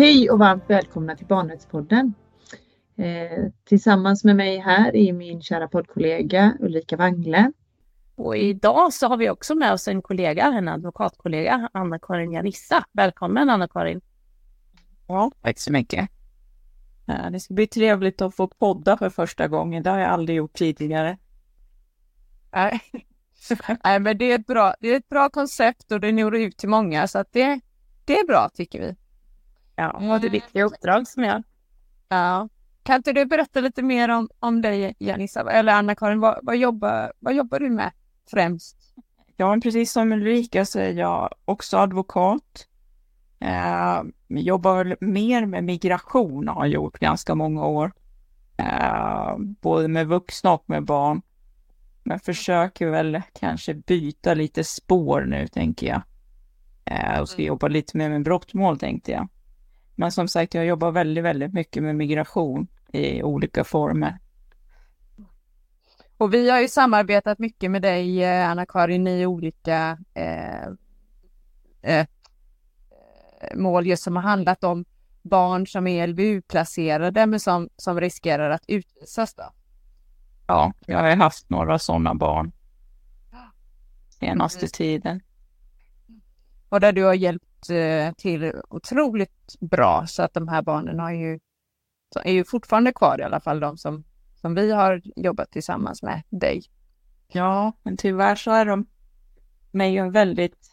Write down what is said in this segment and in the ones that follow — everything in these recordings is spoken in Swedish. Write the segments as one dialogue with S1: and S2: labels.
S1: Hej och varmt välkomna till Barnrättspodden. Eh, tillsammans med mig här är min kära poddkollega Ulrika Wangle.
S2: Och idag så har vi också med oss en kollega, en advokatkollega, Anna-Karin Janissa. Välkommen Anna-Karin!
S3: Ja, tack så mycket. Det ska bli trevligt att få podda för första gången. Det har jag aldrig gjort tidigare.
S2: Nej, Nej men det är, ett bra, det är ett bra koncept och det når ut till många så att det, det är bra tycker vi.
S3: Ja, och det är viktiga uppdrag som jag
S2: Ja. Kan inte du berätta lite mer om, om dig, Janissa, eller Anna-Karin, vad, vad, jobbar, vad jobbar du med främst?
S3: Ja, precis som Ulrika så är jag också advokat. Eh, jobbar mer med migration har gjort ganska många år. Eh, både med vuxna och med barn. Men försöker väl kanske byta lite spår nu, tänker jag. Eh, och ska mm. jobba lite mer med brottmål, tänkte jag. Men som sagt, jag jobbar väldigt, väldigt mycket med migration i olika former.
S2: Och vi har ju samarbetat mycket med dig, eh, Anna-Karin, i olika eh, eh, mål just som har handlat om barn som är LVU-placerade men som, som riskerar att utvisas. Då.
S3: Ja, jag har haft några sådana barn senaste mm. tiden.
S2: Och där du har hjälpt till otroligt bra så att de här barnen har ju, är ju fortfarande kvar i alla fall de som, som vi har jobbat tillsammans med dig.
S3: Ja, men tyvärr så är de med i en väldigt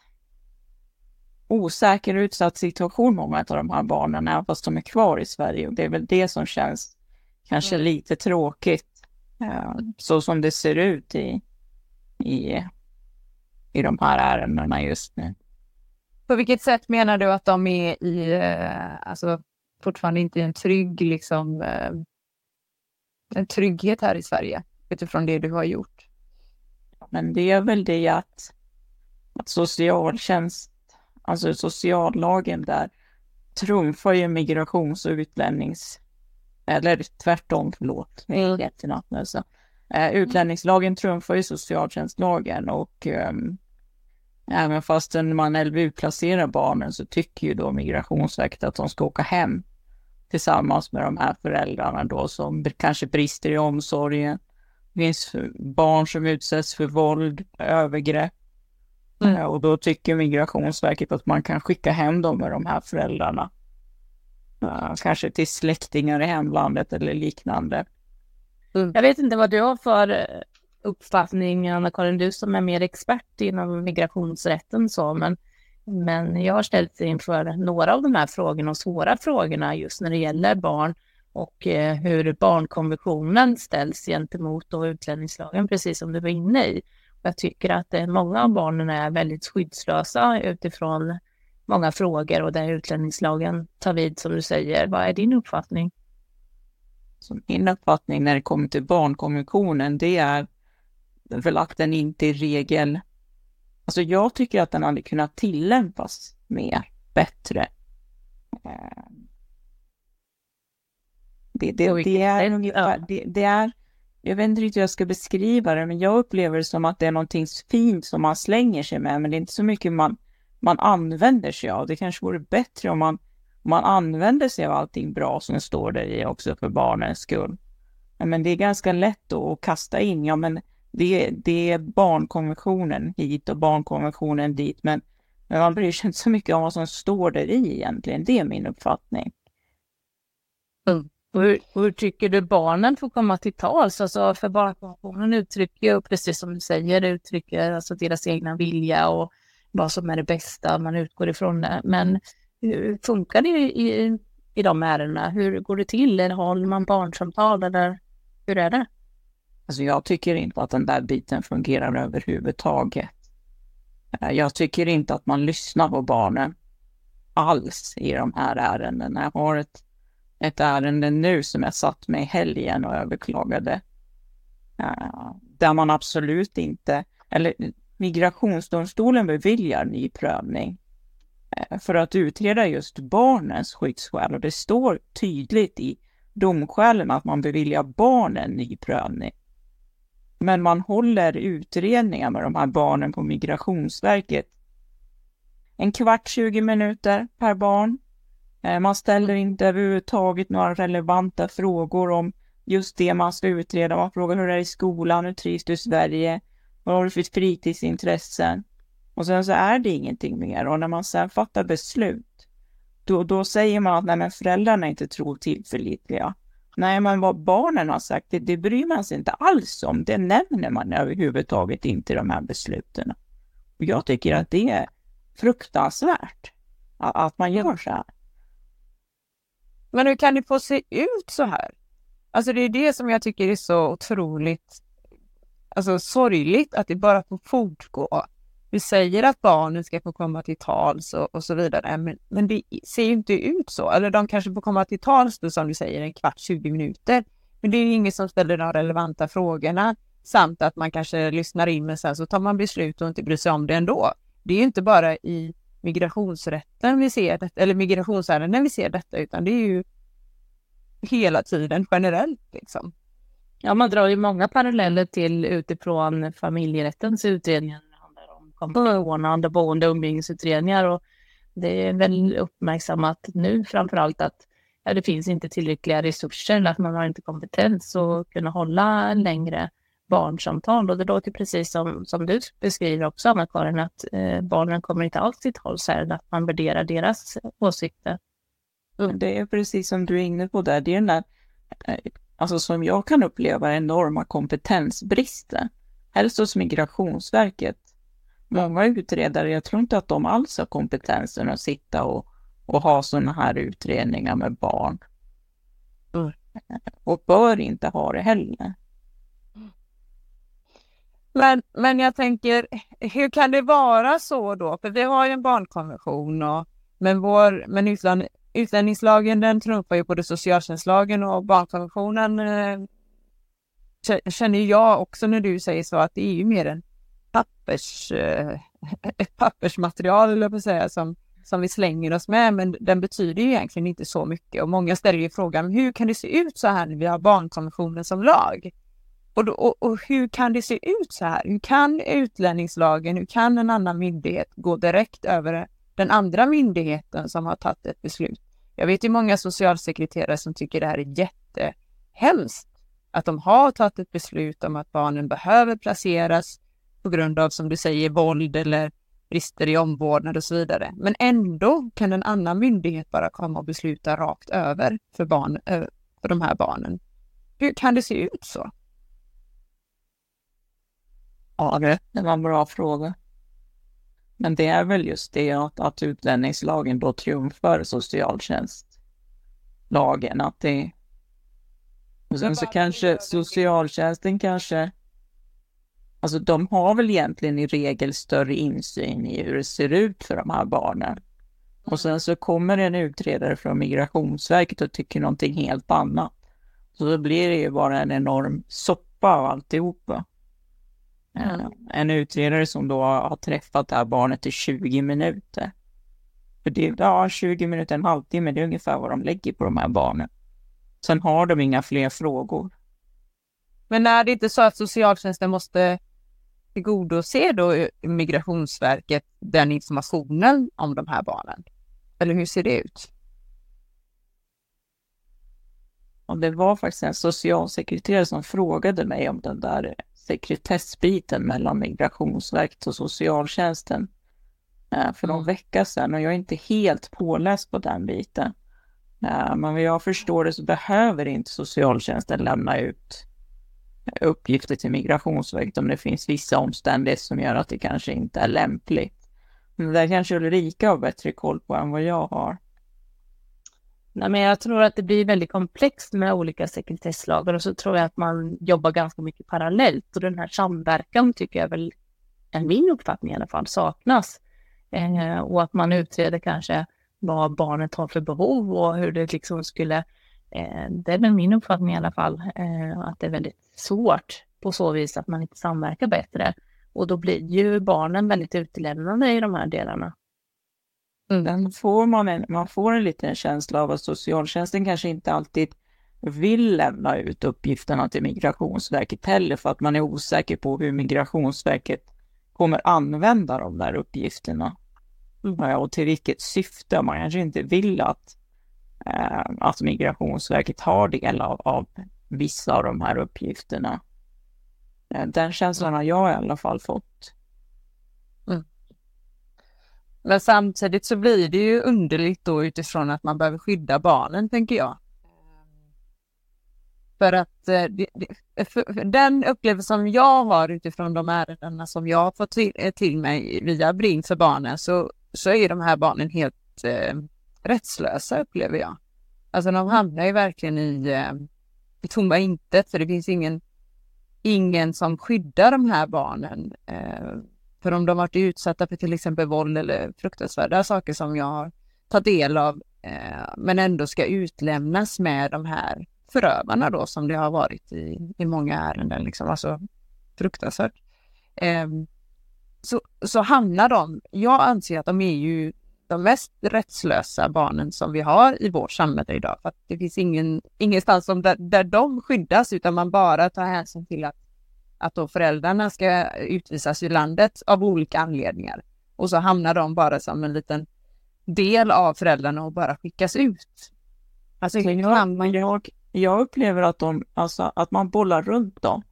S3: osäker utsatt situation, många av de här barnen, även fast de är kvar i Sverige. Och det är väl det som känns kanske mm. lite tråkigt, eh, så som det ser ut i, i, i de här ärendena just nu.
S2: På vilket sätt menar du att de är i, eh, alltså fortfarande inte i en trygg, liksom, eh, en trygghet här i Sverige utifrån det du har gjort?
S3: Men det är väl det att, att socialtjänst, alltså sociallagen där trumfar ju migrations och utlännings, eller tvärtom, förlåt, mm. utlänningslagen trumfar ju socialtjänstlagen och um, Även fast man LVU-placerar barnen så tycker ju då Migrationsverket att de ska åka hem tillsammans med de här föräldrarna då som kanske brister i omsorgen. Det finns barn som utsätts för våld, övergrepp. Mm. Eh, och då tycker Migrationsverket att man kan skicka hem dem med de här föräldrarna. Kanske till släktingar i hemlandet eller liknande.
S2: Mm. Jag vet inte vad du har för eh, uppfattning, Anna-Karin, du som är mer expert inom migrationsrätten så, men, men jag har ställt inför några av de här frågorna och svåra frågorna just när det gäller barn och eh, hur barnkonventionen ställs gentemot då utlänningslagen, precis som du var inne i. Jag tycker att eh, många av barnen är väldigt skyddslösa utifrån många frågor och där utlänningslagen tar vid som du säger. Vad är din uppfattning?
S3: Så min uppfattning när det kommer till barnkonventionen, det är väl att den inte i regel... Alltså jag tycker att den hade kunnat tillämpas mer, bättre. Eh, det, det, det, är ungefär, det, det är, jag vet inte riktigt hur jag ska beskriva det, men jag upplever det som att det är någonting fint som man slänger sig med, men det är inte så mycket man, man använder sig av. Det kanske vore bättre om man, om man använder sig av allting bra som står där i också för barnens skull. Men det är ganska lätt att kasta in, ja men det, det är barnkonventionen hit och barnkonventionen dit, men, men man bryr sig inte så mycket om vad som står där i egentligen. Det är min uppfattning.
S2: Mm. Och hur, hur, tycker du barnen får komma till tals? Alltså för barnkonventionen uttrycker ju, precis som du säger, uttrycker alltså deras egna vilja och vad som är det bästa, man utgår ifrån det. Men hur funkar det i, i de ärendena? Hur går det till? Eller håller man barnsamtal eller hur är det?
S3: Alltså jag tycker inte att den där biten fungerar överhuvudtaget. Eh, jag tycker inte att man lyssnar på barnen alls i de här ärendena. Jag har ett, ett ärende nu som jag satt med i helgen och överklagade. Eh, där man absolut inte, eller migrationsdomstolen beviljar ny prövning eh, för att utreda just barnens skyddsskäl och det står tydligt i domskälen att man beviljar barnen ny prövning. Men man håller utredningar med de här barnen på Migrationsverket en kvart, 20 minuter per barn. Eh, man ställer inte överhuvudtaget några relevanta frågor om just det man ska utreda. Man frågar hur det är i skolan, hur trivs du i Sverige, vad har du för fritidsintressen? Och sen så är det ingenting mer. Och när man sen fattar beslut, då, då säger man att nej, men föräldrarna är inte tror tillförlitliga. Nej, men vad barnen har sagt, det, det bryr man sig inte alls om. Det nämner man överhuvudtaget inte i de här besluten. Och jag tycker att det är fruktansvärt att, att man gör så här.
S4: Men hur kan det få se ut så här? Alltså det är det som jag tycker är så otroligt alltså, sorgligt att det bara får fortgå. Vi säger att barnen ska få komma till tals och, och så vidare, men, men det ser ju inte ut så. Eller de kanske får komma till tals då, som du säger, en kvart, 20 minuter. Men det är ingen som ställer de relevanta frågorna samt att man kanske lyssnar in men sen så tar man beslut och inte bryr sig om det ändå. Det är ju inte bara i migrationsrätten vi ser det, eller migrationsärenden vi ser detta, utan det är ju hela tiden generellt liksom.
S2: Ja, man drar ju många paralleller till utifrån familjerättens utredningar om kompensationsordnande boende och umgängesutredningar och det är väl uppmärksammat nu framför allt att ja, det finns inte tillräckliga resurser, att man har inte kompetens att kunna hålla längre barnsamtal och det låter precis som, som du beskriver också Anna-Karin att eh, barnen kommer inte alls till tals här, att man värderar deras åsikter.
S3: Mm. Det är precis som du är inne på där, det är den där, eh, alltså som jag kan uppleva enorma kompetensbristen. Helst hos Migrationsverket. Många utredare, jag tror inte att de alls har kompetensen att sitta och, och ha sådana här utredningar med barn. Mm. Och bör inte ha det heller.
S4: Men, men jag tänker, hur kan det vara så då? För vi har ju en barnkonvention, och, men, vår, men utlän, utlänningslagen den trumfar ju både socialtjänstlagen och barnkonventionen eh, känner jag också när du säger så att det är ju mer en pappers, eh, ett pappersmaterial, eller på säga, som, som vi slänger oss med, men den betyder ju egentligen inte så mycket. Och många ställer ju frågan, hur kan det se ut så här när vi har barnkonventionen som lag? Och, då, och, och, hur kan det se ut så här? Hur kan utlänningslagen, hur kan en annan myndighet gå direkt över den andra myndigheten som har tagit ett beslut? Jag vet ju många socialsekreterare som tycker det här är jättehemskt. Att de har tagit ett beslut om att barnen behöver placeras på grund av, som du säger, våld eller brister i omvårdnad och så vidare. Men ändå kan en annan myndighet bara komma och besluta rakt över för, barn, för de här barnen. Hur kan det se ut så?
S3: Ja, det var en bra fråga. Men det är väl just det att, att utlänningslagen då triumfar socialtjänstlagen. Att det... Och sen så kanske socialtjänsten kanske... Alltså de har väl egentligen i regel större insyn i hur det ser ut för de här barnen. Och sen så kommer en utredare från Migrationsverket och tycker någonting helt annat. Så då blir det ju bara en enorm soppa av alltihopa. Mm. En utredare som då har träffat det här barnet i 20 minuter. För det, ja, 20 minuter, en halvtimme, det är ungefär vad de lägger på de här barnen. Sen har de inga fler frågor.
S4: Men är det inte så att socialtjänsten måste tillgodose då Migrationsverket den informationen om de här barnen? Eller hur ser det ut?
S3: Och det var faktiskt en socialsekreterare som frågade mig om den där sekretessbiten mellan Migrationsverket och socialtjänsten eh, för någon mm. vecka sedan och jag är inte helt påläst på den biten. Eh, men vad jag förstår det så behöver inte socialtjänsten lämna ut uppgifter till Migrationsverket om det finns vissa omständigheter som gör att det kanske inte är lämpligt. Men det kanske Ulrika har bättre koll på än vad jag har.
S2: Nej, men jag tror att det blir väldigt komplext med olika sekretesslagar och så tror jag att man jobbar ganska mycket parallellt och den här samverkan tycker jag väl, är min uppfattning i alla fall, saknas. Eh, och att man utreder kanske vad barnet har för behov och hur det liksom skulle, eh, det är väl min uppfattning i alla fall, eh, att det är väldigt svårt på så vis att man inte samverkar bättre. Och då blir ju barnen väldigt utelämnade i de här delarna.
S3: Den får man, en, man får en liten känsla av att socialtjänsten kanske inte alltid vill lämna ut uppgifterna till Migrationsverket heller för att man är osäker på hur Migrationsverket kommer använda de där uppgifterna. Mm. Och till vilket syfte. Man kanske inte vill att eh, att Migrationsverket har del av, av vissa av de här uppgifterna. Eh, den känslan har jag i alla fall fått. Mm.
S4: Men samtidigt så blir det ju underligt då utifrån att man behöver skydda barnen, tänker jag. För att eh, för den upplevelse som jag har utifrån de ärendena som jag har fått till, eh, till mig via Bring för barnen så, så är de här barnen helt eh, rättslösa upplever jag. Alltså de hamnar ju verkligen i, eh, i tomma intet för det finns ingen, ingen som skyddar de här barnen. Eh, för om de varit utsatta för till exempel våld eller fruktansvärda saker som jag har tagit del av eh, men ändå ska utlämnas med de här förövarna då som det har varit i, i många ärenden, liksom, alltså fruktansvärt. Eh, så, så hamnar de, jag anser att de är ju de mest rättslösa barnen som vi har i vårt samhälle idag. För att det finns ingen, ingenstans som där, där de skyddas utan man bara tar hänsyn till att, att då föräldrarna ska utvisas ur landet av olika anledningar. Och så hamnar de bara som en liten del av föräldrarna och bara skickas ut.
S3: Alltså, jag, jag, jag upplever att, de, alltså, att man bollar runt dem.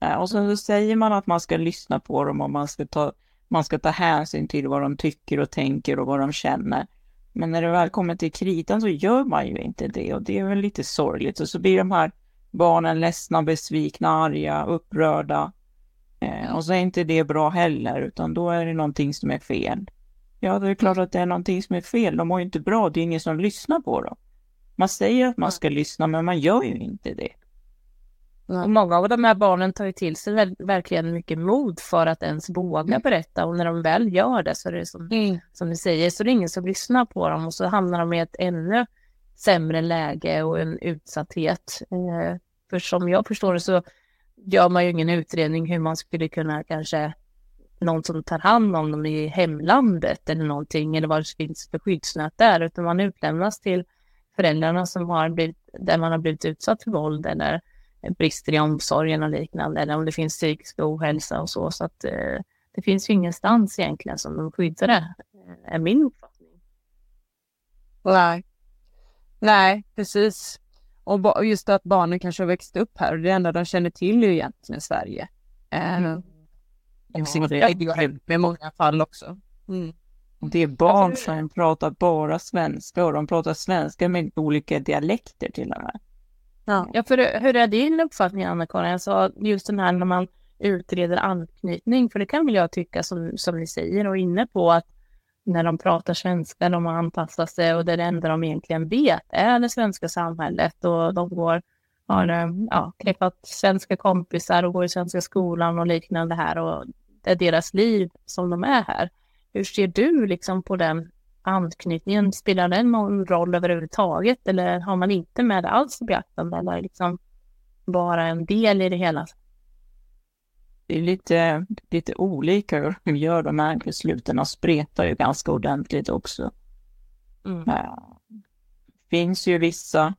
S3: Eh, och sen så säger man att man ska lyssna på dem och man ska, ta, man ska ta hänsyn till vad de tycker och tänker och vad de känner. Men när det väl kommer till kritan så gör man ju inte det och det är väl lite sorgligt. Och så blir de här barnen ledsna, besvikna, arga, upprörda. Eh, och så är inte det bra heller, utan då är det någonting som är fel. Ja, det är klart att det är någonting som är fel. De mår ju inte bra. Det är ingen som lyssnar på dem. Man säger att man ska lyssna, men man gör ju inte det.
S2: Och många av de här barnen tar ju till sig verkligen mycket mod för att ens våga
S3: Mm.
S2: berätta och när de väl gör det så är det som, som du säger, så är det ingen som lyssnar på dem och så hamnar de i ett ännu sämre läge och en utsatthet. Eh, för som jag förstår det så gör man ju ingen utredning hur man skulle kunna kanske någon som tar hand om dem i hemlandet eller någonting eller vad det finns för skyddsnät där utan man utlämnas till föräldrarna som har blivit, där man har blivit utsatt för våld eller brister i omsorgen och liknande eller om det finns psykisk ohälsa och så. Så att eh, det finns ju ingenstans egentligen som de skyddar det, eh, är min uppfattning.
S4: Nej. Nej, precis. Och just att barnen kanske har växt upp här och det enda de känner till är ju egentligen Sverige. Mm.
S3: Ja,
S4: Ja,
S3: det,
S4: det, I många fall också. Mm.
S3: det är barn som pratar bara svenska och de pratar svenska med olika dialekter till och med.
S2: Ja, för hur är din uppfattning Anna-Karin? Alltså just den här när man utreder anknytning, för det kan väl jag tycka som, som ni säger och är inne på att när de pratar svenska, de har anpassat sig och det är det enda de egentligen vet är det svenska samhället och de går, har eh, ja, träffat svenska kompisar och går i svenska skolan och liknande här och det är deras liv som de är här. Hur ser du liksom på den anknytningen? Spelar den någon roll överhuvudtaget eller har man inte med det alls i beaktande eller liksom bara en del i det hela?
S3: Det är lite, lite olika hur de gör de här besluten och spretar ju ganska ordentligt också.
S2: Mm.
S3: Det finns ju vissa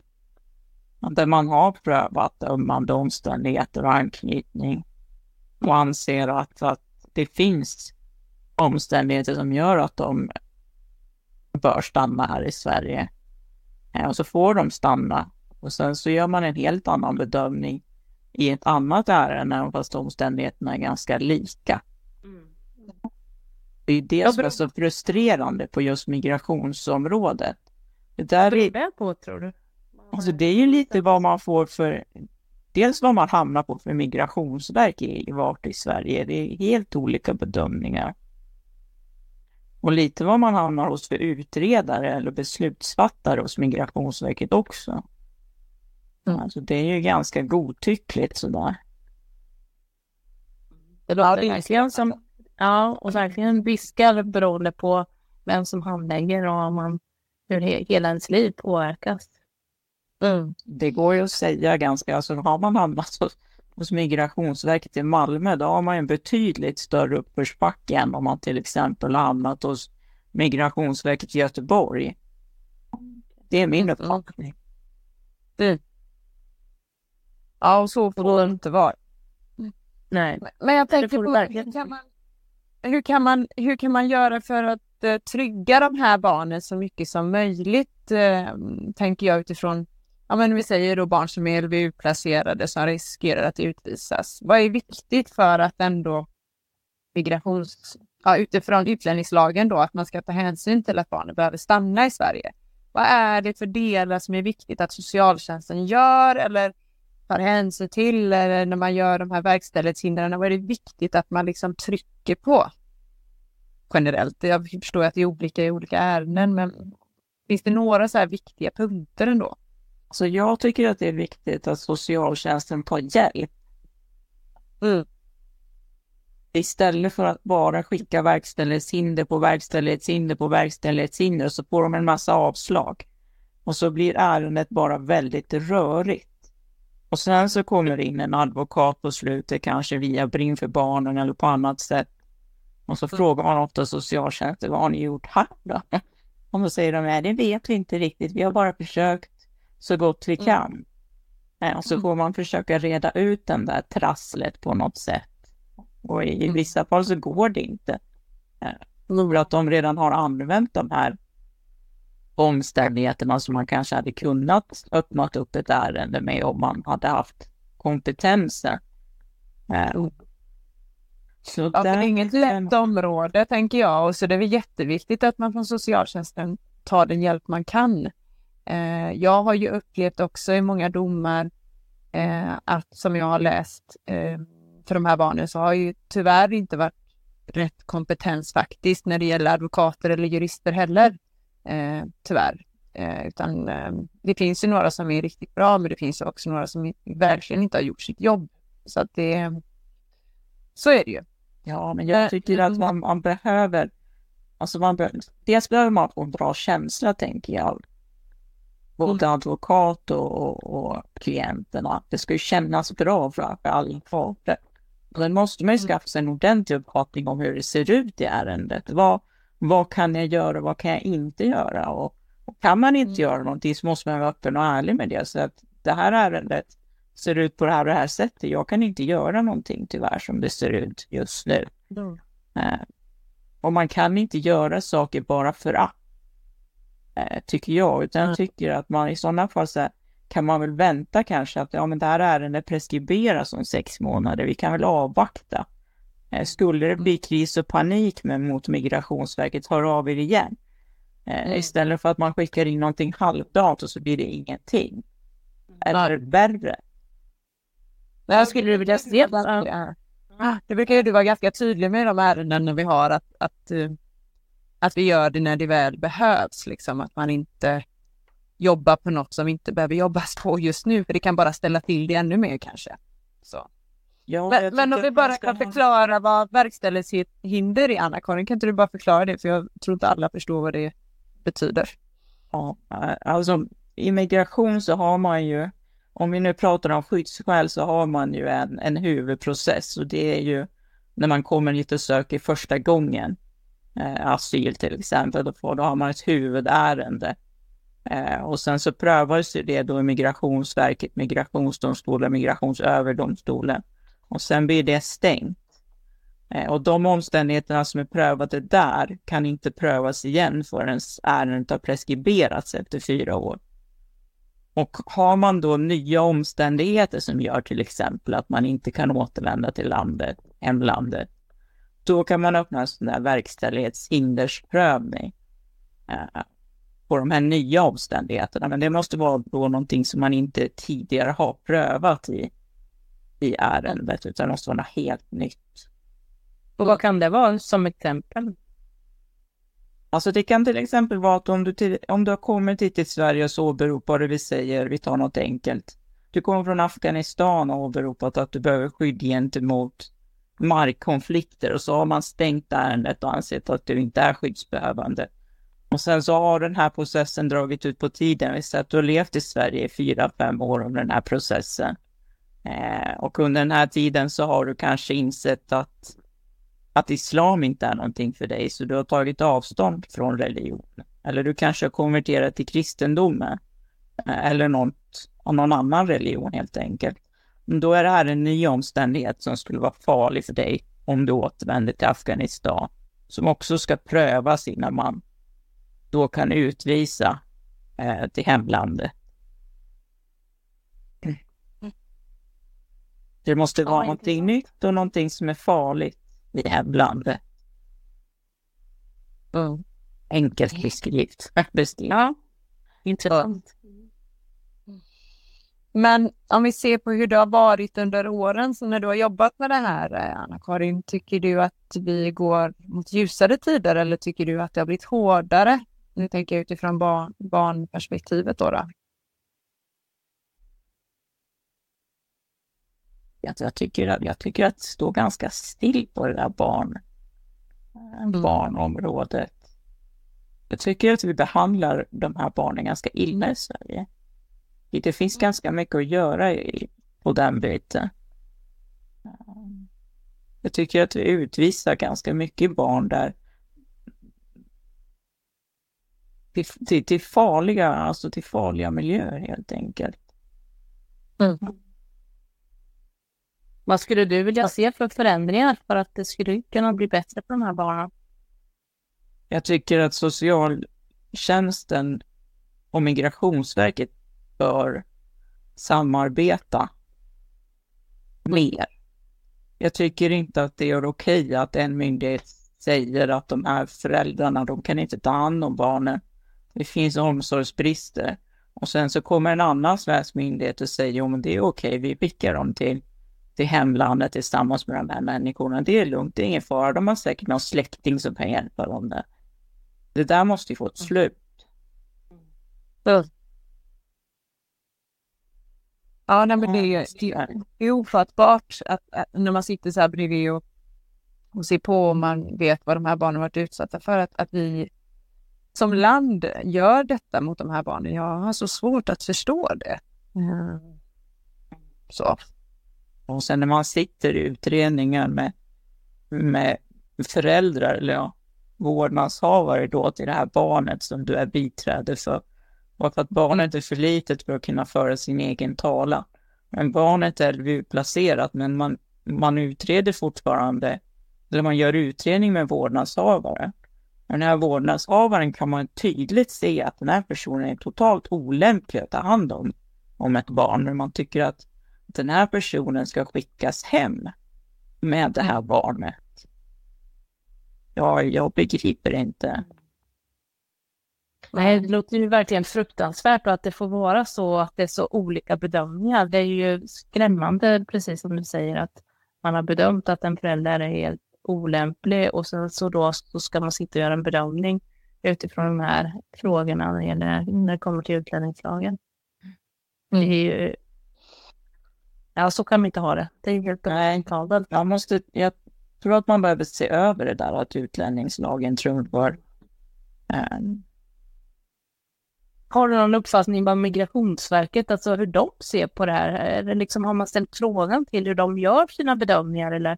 S3: där man har prövat ömmande omständigheter och anknytning och anser att, att det finns omständigheter som gör att de bör stanna här i Sverige. Eh, Och så får de stanna och sen så gör man en helt annan bedömning i ett annat ärende, även fast omständigheterna är ganska lika. Det är det
S2: Ja,
S3: som är så frustrerande på just migrationsområdet. Det där är,
S2: det på tror du?
S3: alltså det är ju lite vad man får för, dels vad man hamnar på för migrationsverk i vart i Sverige. Det är helt olika bedömningar. Och lite vad man hamnar hos för utredare eller beslutsfattare hos Migrationsverket också.
S2: Mm.
S3: Alltså det är ju ganska godtyckligt sådär.
S2: Det låter
S4: det är-
S2: verkligen som, ja, och verkligen viskar beroende på vem som handlägger och om man, hur he, hela ens liv påverkas.
S4: Mm.
S3: Det går ju att säga ganska, alltså har man hamnat hos, hos Migrationsverket i Malmö, då har man en betydligt större uppförsbacke än om man till exempel har hamnat hos Migrationsverket i Göteborg. Det är min
S4: Mm.
S3: uppfattning.
S4: Ja, och så får det inte vara.
S2: Nej.
S4: Men jag tänker på hur kan, man, hur, kan man, hur kan man göra för att att eh, trygga de här barnen så mycket som möjligt, eh, tänker jag utifrån, ja men vi säger då barn som är LVU-placerade som riskerar att utvisas. Vad är viktigt för att ändå migrations, ja, utifrån utlänningslagen då, att man ska ta hänsyn till att barnen behöver stanna i Sverige? Vad är det för delar som är viktigt att socialtjänsten gör eller tar hänsyn till eller när man gör de här verkställighetshindren? Vad är det viktigt att man liksom trycker på? Generellt. Jag förstår att det är olika i olika ärenden, men finns det några så här viktiga punkter ändå?
S3: Så jag tycker att det är viktigt att socialtjänsten tar hjälp.
S4: Mm.
S3: Istället för att bara skicka verkställighetshinder på verkställighetshinder på verkställighetshinder så får de en massa avslag. Och så blir ärendet bara väldigt rörigt. Och sen så kommer det in en advokat på slutet, kanske via Brinn för barnen eller på annat sätt. Och så frågar man ofta socialtjänsten, vad har ni gjort här då? Och då säger de, nej det vet vi inte riktigt, vi har bara försökt så gott vi kan. Eh, Och så får man försöka reda ut den där trasslet på något sätt. Och i vissa fall så går det inte. För att de redan har använt de här omständigheterna som man kanske hade kunnat öppnat upp ett ärende med om man hade haft kompetensen. Eh, Så
S4: Ja, det är inget lätt område tänker jag och så det är jätteviktigt att man från socialtjänsten tar den hjälp man kan. Eh, jag har ju upplevt också i många domar eh, att som jag har läst eh, för de här barnen så har ju tyvärr inte varit rätt kompetens faktiskt när det gäller advokater eller jurister heller. Eh, tyvärr. Eh, utan eh, det finns ju några som är riktigt bra men det finns också några som verkligen inte har gjort sitt jobb. Så att det så är det ju.
S3: Ja, men jag tycker att man, man behöver, alltså man be, dels behöver man få en bra känsla tänker jag. Både advokat och, och, och klienterna. Det ska ju kännas bra för, alla parter. Och Sen måste man ju skaffa sig en ordentlig uppfattning om hur det ser ut i ärendet. Vad, vad kan jag göra, vad kan jag inte göra? Och, och kan man inte göra någonting så måste man vara öppen och ärlig med det. Så att det här ärendet ser ut på det här och det här sättet. Jag kan inte göra någonting tyvärr som det ser ut just nu. Eh, och man kan inte göra saker bara för att, tycker jag, utan jag tycker att man i sådana fall så här, kan man väl vänta kanske att ja, men det här ärendet preskriberas om sex månader, vi kan väl avvakta. Eh, skulle det bli kris och panik med, mot Migrationsverket, hör av er igen. Eh, Istället för att man skickar in någonting halvdant och så blir det ingenting. Eller värre.
S4: Men jag skulle vilja se. Ah, Det brukar ju du vara ganska tydlig med de ärenden vi har att, att, eh, att vi gör det när det väl behövs, liksom att man inte jobbar på något som inte behöver jobbas på just nu, för det kan bara ställa till det ännu mer kanske. Så.
S3: Ja,
S4: Men, men om vi bara kan förklara vad verkställighetshinder är, Anna-Karin, kan inte du bara förklara det? För jag tror inte alla förstår vad det betyder.
S3: Ja, eh, alltså i migration så har man ju, om vi nu pratar om skyddsskäl så har man ju en, en huvudprocess och det är ju när man kommer hit och söker första gången Eh, asyl till exempel, då, får, då har man ett huvudärende. Eh, och sen så prövas ju det då i Migrationsverket, Migrationsdomstolen, Migrationsöverdomstolen. Och sen blir det stängt. Eh, och de omständigheterna som är prövade där kan inte prövas igen förrän ärendet har preskriberats efter fyra år. Och har man då nya omständigheter som gör till exempel att man inte kan återvända till landet, hemlandet, då kan man öppna en sån där verkställighetshindersprövning eh, på de här nya omständigheterna. Men det måste vara då någonting som man inte tidigare har prövat i, i ärendet, utan det måste vara något helt nytt.
S2: Och vad kan det vara som exempel?
S3: Alltså det kan till exempel vara att om du, till, om du har kommit hit till Sverige och så åberopar du, vi säger, vi tar något enkelt. Du kommer från Afghanistan och åberopat att du behöver skydd gentemot markkonflikter och så har man stängt ärendet och ansett att du inte är skyddsbehövande. Och sen så har den här processen dragit ut på tiden. Vi säger att du har levt i Sverige i fyra, fem år under den här processen. Eh, och under den här tiden så har du kanske insett att att islam inte är någonting för dig, så du har tagit avstånd från religion. Eller du kanske har konverterat till kristendomen. eh, Eller något, någon annan religion helt enkelt. Då är det här en ny omständighet som skulle vara farlig för dig om du återvänder till Afghanistan. som också ska prövas innan man då kan utvisa eh, till hemlandet. Det måste vara
S2: Ja,
S3: någonting nytt och någonting som är farligt i hemlandet.
S4: Mm.
S3: Enkelt beskrivet.
S2: Ja, intressant.
S4: Men om vi ser på hur det har varit under åren, så när du har jobbat med det här, eh, Anna-Karin, tycker du att vi går mot ljusare tider eller tycker du att det har blivit hårdare? Nu tänker jag utifrån barn, barnperspektivet då. då.
S3: Jag, tycker, att- jag tycker att det står ganska still på det där barn, eh, barnområdet. Jag tycker att vi behandlar de här barnen ganska illa i Sverige. Det finns ganska mycket att göra i, på den biten. Jag tycker att vi utvisar ganska mycket barn där till, till, till farliga, alltså till farliga miljöer helt enkelt.
S2: Vad skulle du vilja se för förändringar för att det skulle kunna bli bättre för de här barnen?
S3: Jag tycker att socialtjänsten och Migrationsverket bör samarbeta mer. Jag tycker inte att det är okej att en myndighet säger att de här föräldrarna, de kan inte ta hand om barnen. Det finns omsorgsbrister. Och sen så kommer en annan svensk myndighet och säger, jo men det är okej, vi skickar dem till, till hemlandet tillsammans med de här människorna. Det är lugnt, det är ingen fara. De har säkert någon släkting som kan hjälpa dem där. Det där måste ju få ett slut. Mm. Mm.
S4: Ja, nej, men det, är- det det är ofattbart att, att när man sitter så här bredvid och, och ser på och man vet vad de här barnen varit utsatta för, att, att vi som land gör detta mot de här barnen. Jag har så svårt att förstå det. Mm. Så.
S3: Och sen när man sitter i utredningar med, med föräldrar eller ja, vårdnadshavare då till det här barnet som du är biträde för. Och för att barnet är för litet för att kunna föra sin egen talan. Men barnet är LVU-placerat men man, man utreder fortfarande, eller man gör utredning med vårdnadshavare. Den här vårdnadshavaren kan man tydligt se att den här personen är totalt olämplig att ta hand om, om ett barn. Men man tycker att den här personen ska skickas hem med det här barnet. Ja, jag begriper inte.
S2: Nej, det låter ju verkligen fruktansvärt och att det får vara så att det är så olika bedömningar. Det är ju skrämmande, precis som du säger, att man har bedömt att en förälder är helt olämplig och sen så då så ska man sitta och göra en bedömning utifrån de här frågorna när det, gäller, när det kommer till utlänningslagen. Det är ju... Ja, så kan man inte ha det. Det är helt oacceptabelt.
S3: Jag, måste, jag tror att man behöver se över det där att utlänningslagen trumfar. Um,
S2: har du någon uppfattning om Migrationsverket, alltså hur de ser på det här? Eller liksom, har man ställt frågan till hur de gör sina bedömningar eller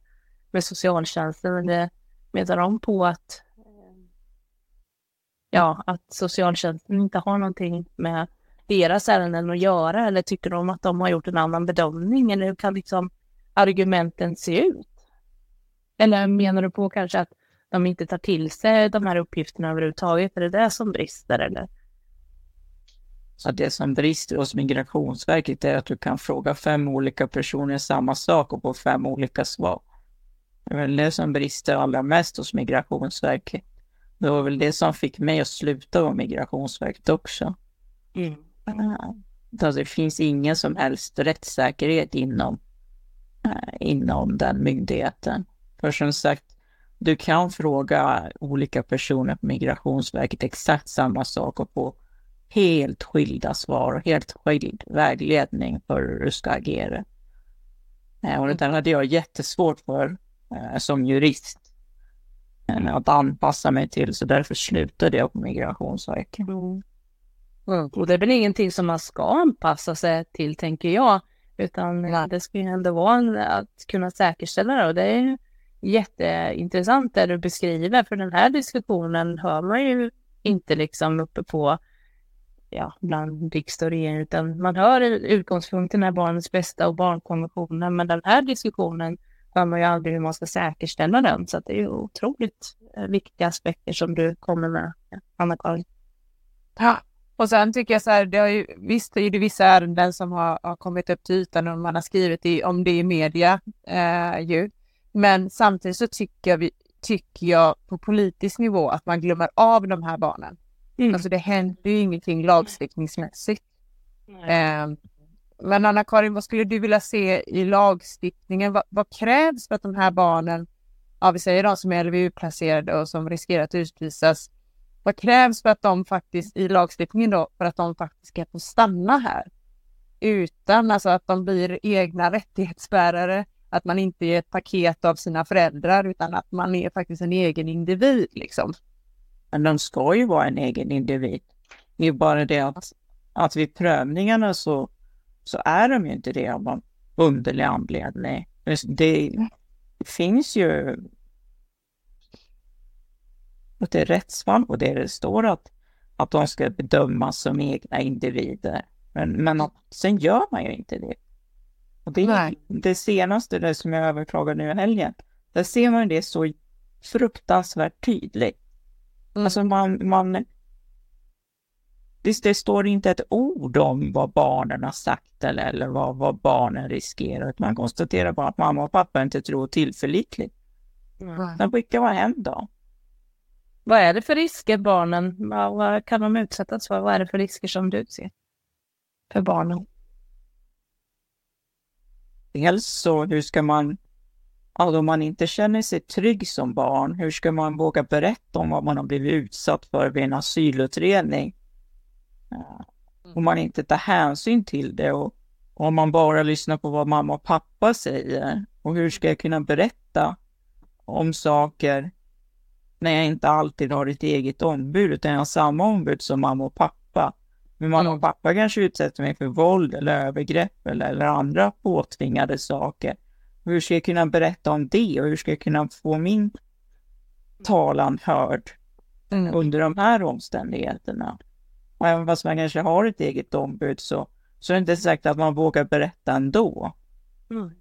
S2: med socialtjänsten? Eller menar de på att, eh, ja, att socialtjänsten inte har någonting med deras ärenden att göra? Eller tycker de att de har gjort en annan bedömning? Eller hur kan liksom argumenten se ut? Eller menar du på kanske att de inte tar till sig de här uppgifterna överhuvudtaget? Är det det som brister? Eller?
S3: Så det som brister hos Migrationsverket är att du kan fråga fem olika personer samma sak och få fem olika svar. Det är väl det som brister allra mest hos Migrationsverket. Det var väl det som fick mig att sluta vara Migrationsverket också. Alltså, det finns ingen som helst rättssäkerhet inom, eh, inom den myndigheten. För som sagt, du kan fråga olika personer på Migrationsverket exakt samma sak och få helt skilda svar och helt skild vägledning för hur du ska agera. Eh, Och det där hade jag jättesvårt för eh, som jurist eh, att anpassa mig till, så därför slutade jag på Migrationsverket.
S2: Och det är väl ingenting som man ska anpassa sig till, tänker jag. Utan
S4: Nej.
S2: det ska ju ändå vara att kunna säkerställa det. Och det är ju jätteintressant det du beskriver. För den här diskussionen hör man ju inte liksom uppe på, ja, bland riksdag och regering. Utan man hör utgångspunkten är barnets bästa och barnkonventionen. Men den här diskussionen hör man ju aldrig hur man ska säkerställa den. Så det är ju otroligt eh, viktiga aspekter som du kommer med, Anna-Karin.
S4: Ja, och sen tycker jag så här, det har ju, visst är det vissa ärenden som har, har kommit upp till ytan och man har skrivit i, om det i media eh, ju. Men samtidigt så tycker, vi, tycker jag på politisk nivå att man glömmer av de här barnen. Mm. Alltså det händer ju ingenting lagstiftningsmässigt. Eh, men Anna-Karin, vad skulle du vilja se i lagstiftningen? Vad, vad, krävs för att de här barnen, ja vi säger de som är LVU-placerade och som riskerar att utvisas, vad krävs för att de faktiskt i lagstiftningen då, för att de faktiskt ska få stanna här? Utan alltså att de blir egna rättighetsbärare, att man inte är ett paket av sina föräldrar utan att man är faktiskt en egen individ liksom.
S3: Men de ska ju vara en egen individ. Det är bara det att, att vid prövningarna så, så är de ju inte det av någon underlig anledning. Det finns ju det är rättsfall och det, det står att, att de ska bedömas som egna individer. Men, men att, sen gör man ju inte det. Och det, det senaste, det som jag överklagade nu i helgen, där ser man det så fruktansvärt tydligt. Mm. Alltså man, man det, det, står inte ett ord om vad barnen har sagt eller, eller vad, vad barnen riskerar. Man konstaterar bara att mamma och pappa inte tror tillförlitligt. Mm. Sen skickar man hem då.
S2: Vad är det för risker barnen, vad, vad kan de utsättas för? Vad är det för risker som du ser för barnen?
S3: Dels så hur ska man, alltså om man inte känner sig trygg som barn, hur ska man våga berätta om vad man har blivit utsatt för vid en asylutredning? Om man inte tar hänsyn till det och, och om man bara lyssnar på vad mamma och pappa säger. Och hur ska jag kunna berätta om saker när jag inte alltid har ett eget ombud utan jag har samma ombud som mamma och pappa. Men mamma och pappa kanske utsätter mig för våld eller övergrepp eller, eller andra påtvingade saker. Hur ska jag kunna berätta om det och hur ska jag kunna få min talan hörd mm. under de här omständigheterna? Och även fast man kanske har ett eget ombud så, så är det inte säkert att man vågar berätta ändå. Mm.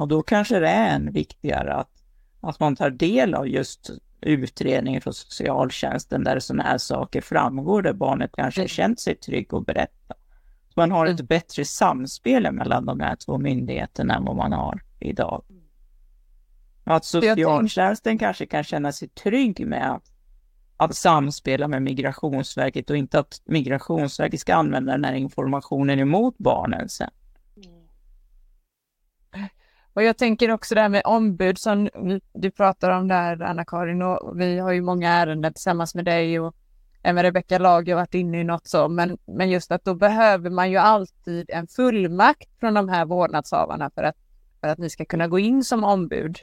S3: Och då kanske det är än viktigare att att man tar del av just utredningen från socialtjänsten där sådana här saker framgår, där barnet kanske mm. känt sig trygg och berätta. Man har ett mm. bättre samspel mellan de här två myndigheterna än vad man har idag. Att socialtjänsten kanske kan känna sig trygg med att, att samspela med Migrationsverket och inte att Migrationsverket ska använda den här informationen emot barnen sen.
S4: Och jag tänker också det här med ombud som du pratar om där, Anna-Karin, och vi har ju många ärenden tillsammans med dig och även Rebecka Lager varit inne i något så, men, men just att då behöver man ju alltid en fullmakt från de här vårdnadshavarna för att, för att ni ska kunna gå in som ombud.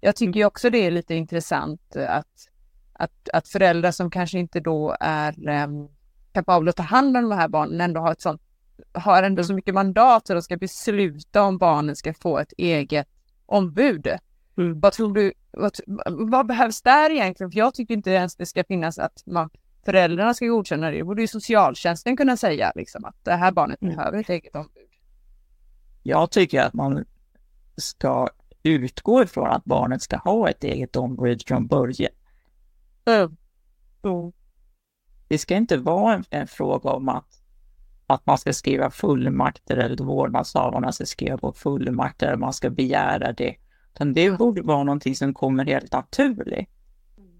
S4: Jag tycker ju också det är lite intressant att, att, att föräldrar som kanske inte då är um, kapabla att ta hand om de här barnen ändå har ett sånt har ändå så mycket mandat att de ska besluta om barnen ska få ett eget ombud. Mm. Vad tror du, vad, vad, behövs där egentligen? För jag tycker inte ens det ska finnas att man, föräldrarna ska godkänna det. Det borde ju socialtjänsten kunna säga liksom, att det här barnet mm. behöver ett eget ombud.
S3: Jag tycker att man ska utgå ifrån att barnet ska ha ett eget ombud från början. Mm. Mm. Det ska inte vara en, en fråga om att att man ska skriva fullmakter eller vårdnadshavarna ska skriva på fullmakter eller man ska begära det. Utan det borde vara någonting som kommer helt naturligt.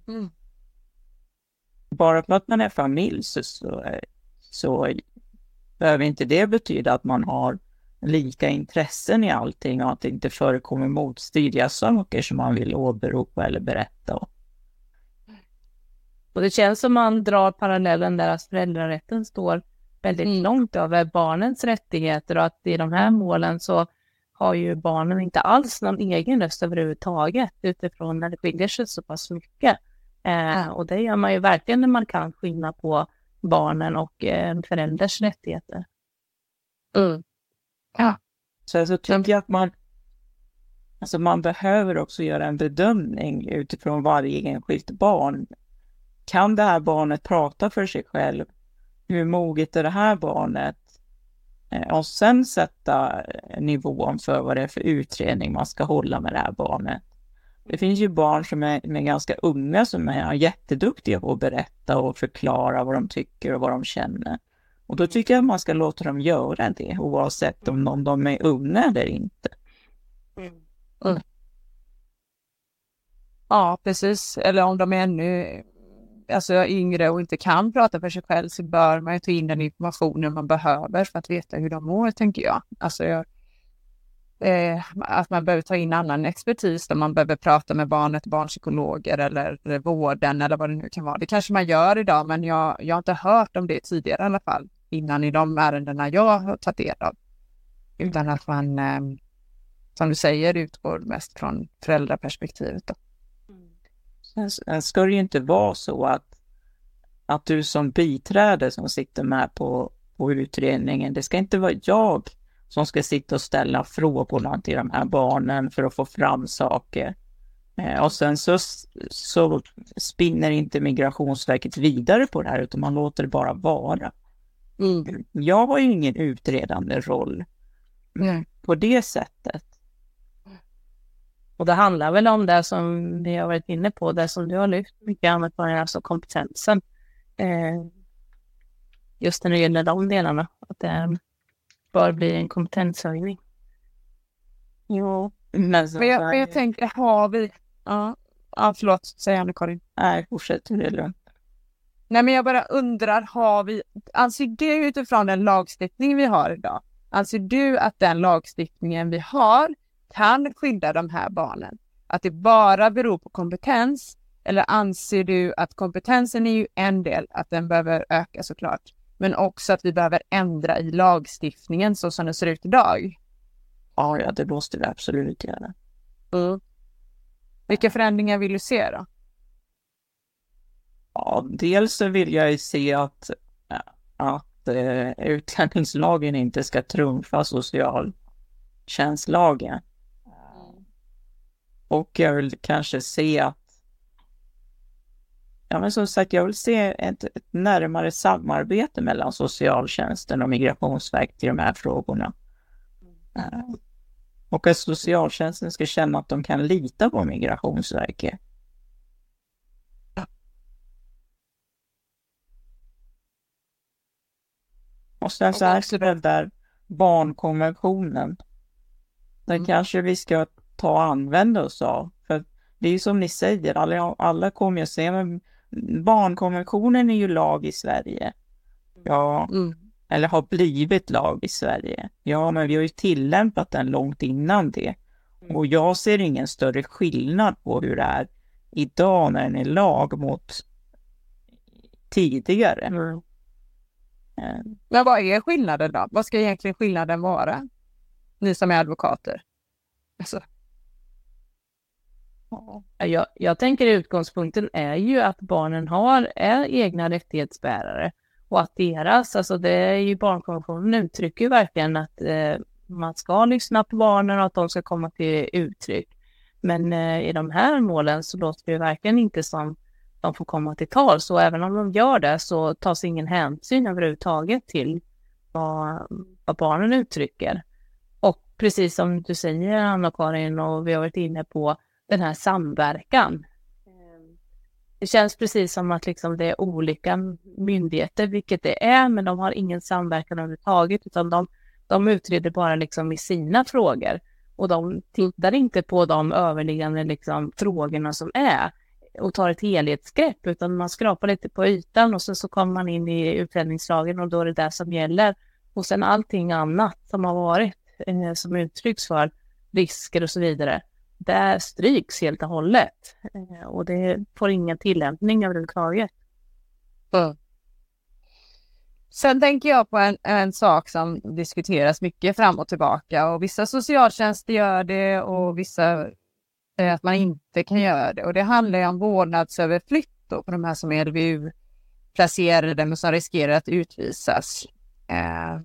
S3: Mm. Bara för att man är familj så, så, så behöver inte det betyda att man har lika intressen i allting och att det inte förekommer motstridiga saker som man vill åberopa eller berätta om.
S2: Och det känns som man drar parallellen där att föräldrarätten står väldigt mm. långt över barnens rättigheter och att i de här målen så har ju barnen inte alls någon egen röst överhuvudtaget utifrån när det skiljer sig så pass mycket. Eh, och det gör man ju verkligen när man kan skilja på barnen och eh, förälders rättigheter.
S3: Mm. Ja. Så jag tycker att man, alltså man behöver också göra en bedömning utifrån varje enskilt barn. Kan det här barnet prata för sig själv? hur moget är det här barnet? Eh, och sen sätta nivån för vad det är för utredning man ska hålla med det här barnet. Det finns ju barn som är, är ganska unga som är jätteduktiga på att berätta och förklara vad de tycker och vad de känner. Och då tycker jag att man ska låta dem göra det oavsett om, om de är unga eller inte.
S4: Mm. mm. Ja, precis. Eller om de är ännu alltså, yngre och inte kan prata för sig själv så bör man ju ta in den informationen man behöver för att veta hur de mår, tänker jag. Alltså, jag, eh, att man behöver ta in annan expertis där man behöver prata med barnet, barnpsykologer eller vården eller vad det nu kan vara. Det kanske man gör idag, men jag, jag har inte hört om det tidigare i alla fall, innan i de ärendena jag har tagit del av. Utan att man, eh, som du säger, utgår mest från föräldraperspektivet. Då.
S3: Sen eh, ska det ju inte vara så att, att du som biträde som sitter med på, på utredningen, det ska inte vara jag som ska sitta och ställa frågorna till de här barnen för att få fram saker. Eh, och sen så, så spinner inte Migrationsverket vidare på det här utan man låter det bara vara. Mm. Jag har ju ingen utredande roll mm. på det sättet.
S2: Och det handlar väl om det som vi har varit inne på, det som du har lyft mycket annat på, alltså kompetensen. Eh, just när det gäller de delarna, att det bör bli en kompetenshöjning.
S4: Jo, men, men, jag, men jag tänker, har vi... Ja, ja förlåt, säg Anna-Karin.
S3: Nej, fortsätt, det är lugnt.
S4: Nej, men jag bara undrar, har vi... Anser du utifrån den lagstiftning vi har idag, anser du att den lagstiftningen vi har kan skydda de här barnen? Att det bara beror på kompetens? Eller anser du att kompetensen är ju en del, att den behöver öka såklart, men också att vi behöver ändra i lagstiftningen så som den ser ut idag?
S3: Ja, ja det måste vi absolut göra. Mm.
S4: Vilka förändringar vill du se då?
S3: Ja, dels så vill jag se att, att uh, utlänningslagen inte ska trumfa socialtjänstlagen. Och jag vill kanske se att Ja, men som sagt, jag vill se ett, ett närmare samarbete mellan socialtjänsten och Migrationsverket i de här frågorna. Mm. Och att socialtjänsten ska känna att de kan lita på Migrationsverket. Och sen så här den där barnkonventionen. Den mm. kanske vi ska ta och använda oss av. För det är ju som ni säger, alla, alla kommer ju säga, men barnkonventionen är ju lag i Sverige. Ja, mm. eller har blivit lag i Sverige. Ja, men vi har ju tillämpat den långt innan det. Och jag ser ingen större skillnad på hur det är idag när den är lag mot tidigare. Mm.
S4: Eh. Men vad är skillnaden då? Vad ska egentligen skillnaden vara? Ni som är advokater. Alltså.
S2: Jag, jag tänker utgångspunkten är ju att barnen har, är egna rättighetsbärare och att deras, alltså det är ju barnkonventionen uttrycker ju verkligen att eh, man ska lyssna på barnen och att de ska komma till uttryck. Men eh, i de här målen så låter det verkligen inte som de får komma till tal. Så även om de gör det så tas ingen hänsyn överhuvudtaget till vad, vad barnen uttrycker. Och precis som du säger Anna-Karin och vi har varit inne på den här samverkan. Ehm, det känns precis som att liksom det är olika myndigheter, vilket det är, men de har ingen samverkan överhuvudtaget, utan de, de utreder bara liksom i sina frågor. Och de tittar inte på de överliggande liksom frågorna som är och tar ett helhetsgrepp, utan man skrapar lite på ytan och sen så kommer man in i utlänningslagen och då är det det som gäller. Och sen allting annat som har varit, eh, som uttrycks för risker och så vidare, där stryks helt och hållet. Eh, och det får ingen tillämpning överhuvudtaget. Mm.
S4: Sen tänker jag på en, en sak som diskuteras mycket fram och tillbaka och vissa socialtjänster gör det och vissa säger att man inte kan göra det. Och det handlar ju om vårdnadsöverflytt då på de här som är LVU-placerade men som riskerar att utvisas. Eh,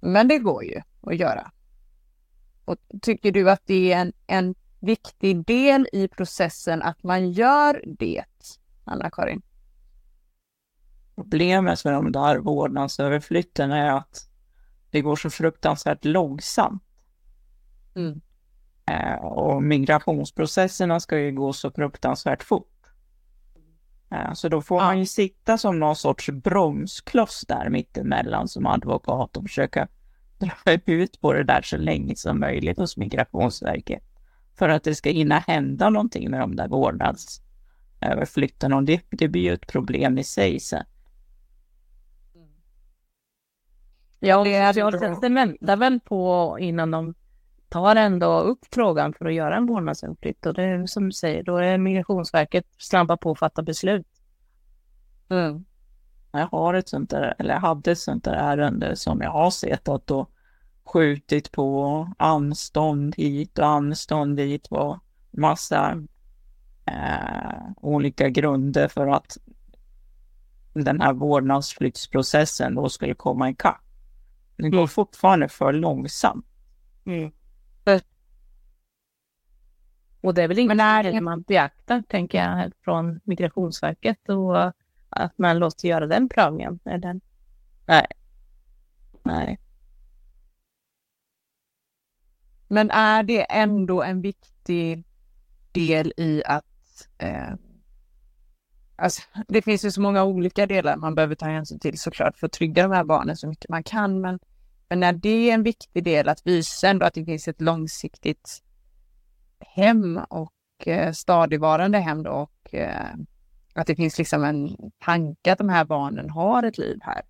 S4: men det går ju att göra. Och tycker du att det är en, en viktig del i processen att man gör det, Anna-Karin?
S3: Problemet med de där vårdnadsöverflytten är att det går så fruktansvärt långsamt.
S4: Mm.
S3: Eh, och migrationsprocesserna ska ju gå så fruktansvärt fort. Eh, så då får man ju sitta som någon sorts bromskloss där mittemellan som advokat och försöka dra ut på det där så länge som möjligt hos Migrationsverket. För att det ska hinna hända någonting med de där vårdnadsöverflytten och det, det blir ju ett problem i sig sen.
S2: Ja, socialtjänsten väntar väl på innan de tar ändå upp frågan för att göra en vårdnadsöverflytt. Och det är som du säger, då är Migrationsverket snabba på att fatta beslut.
S3: Mm. Jag har ett sånt där, eller jag hade ett sånt där ärende som jag har sett att då skjutit på anstånd hit och anstånd dit och massa eh, olika grunder för att den här vårdnadsflyttsprocessen då skulle komma ikapp. Det går fortfarande för långsamt.
S2: Mm. Och det är väl inget man beaktar, tänker jag, från Migrationsverket och att man låter göra den prövningen. eller?
S3: Nej. Nej.
S4: Men är det ändå en viktig del i att eh, alltså, det finns ju så många olika delar man behöver ta hänsyn till såklart för att trygga de här barnen så mycket man kan. Men, men är det en viktig del att visa ändå att det finns ett långsiktigt hem och eh, stadigvarande hem då och eh, att det finns liksom en tanke att de här barnen har ett liv här.